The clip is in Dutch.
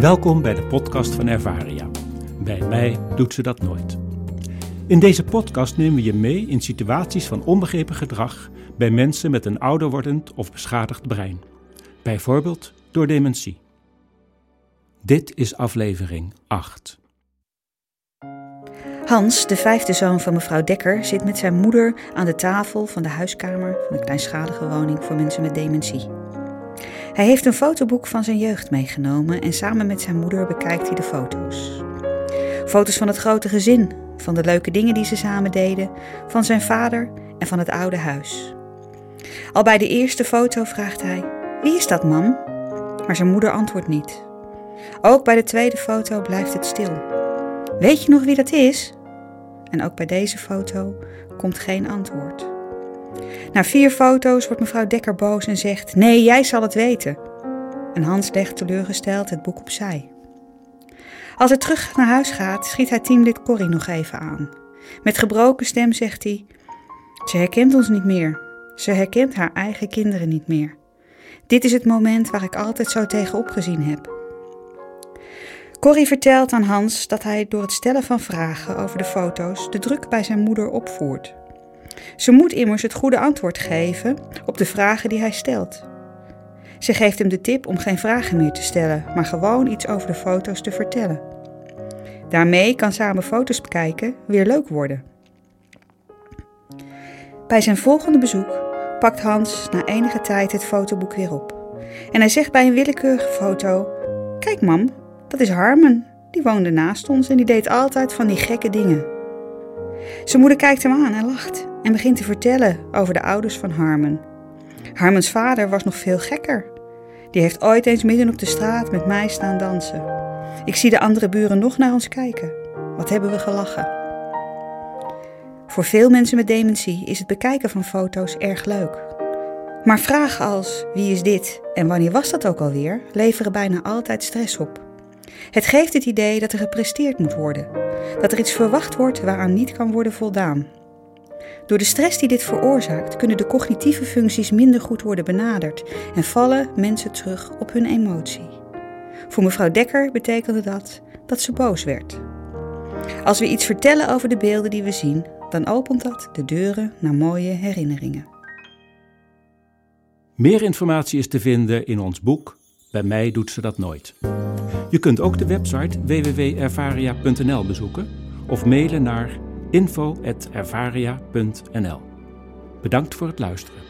Welkom bij de podcast van Ervaria. Bij mij doet ze dat nooit. In deze podcast nemen we je mee in situaties van onbegrepen gedrag bij mensen met een ouder wordend of beschadigd brein. Bijvoorbeeld door dementie. Dit is aflevering 8. Hans, de vijfde zoon van mevrouw Dekker, zit met zijn moeder aan de tafel van de huiskamer van de kleinschalige woning voor mensen met dementie. Hij heeft een fotoboek van zijn jeugd meegenomen en samen met zijn moeder bekijkt hij de foto's. Foto's van het grote gezin, van de leuke dingen die ze samen deden, van zijn vader en van het oude huis. Al bij de eerste foto vraagt hij: Wie is dat, mam? Maar zijn moeder antwoordt niet. Ook bij de tweede foto blijft het stil. Weet je nog wie dat is? En ook bij deze foto komt geen antwoord. Na vier foto's wordt mevrouw Dekker boos en zegt: Nee, jij zal het weten. En Hans legt teleurgesteld het boek opzij. Als hij terug naar huis gaat, schiet hij teamlid Corrie nog even aan. Met gebroken stem zegt hij: Ze herkent ons niet meer. Ze herkent haar eigen kinderen niet meer. Dit is het moment waar ik altijd zo tegenop gezien heb. Corrie vertelt aan Hans dat hij door het stellen van vragen over de foto's de druk bij zijn moeder opvoert. Ze moet immers het goede antwoord geven op de vragen die hij stelt. Ze geeft hem de tip om geen vragen meer te stellen, maar gewoon iets over de foto's te vertellen. Daarmee kan samen foto's bekijken weer leuk worden. Bij zijn volgende bezoek pakt Hans na enige tijd het fotoboek weer op. En hij zegt bij een willekeurige foto: Kijk, mam, dat is Harmen. Die woonde naast ons en die deed altijd van die gekke dingen. Zijn moeder kijkt hem aan en lacht en begint te vertellen over de ouders van Harmen. Harmens vader was nog veel gekker. Die heeft ooit eens midden op de straat met mij staan dansen. Ik zie de andere buren nog naar ons kijken. Wat hebben we gelachen. Voor veel mensen met dementie is het bekijken van foto's erg leuk. Maar vragen als wie is dit en wanneer was dat ook alweer leveren bijna altijd stress op. Het geeft het idee dat er gepresteerd moet worden, dat er iets verwacht wordt waaraan niet kan worden voldaan. Door de stress die dit veroorzaakt, kunnen de cognitieve functies minder goed worden benaderd en vallen mensen terug op hun emotie. Voor mevrouw Dekker betekende dat dat ze boos werd. Als we iets vertellen over de beelden die we zien, dan opent dat de deuren naar mooie herinneringen. Meer informatie is te vinden in ons boek Bij mij doet ze dat nooit. Je kunt ook de website www.ervaria.nl bezoeken of mailen naar info.ervaria.nl. Bedankt voor het luisteren.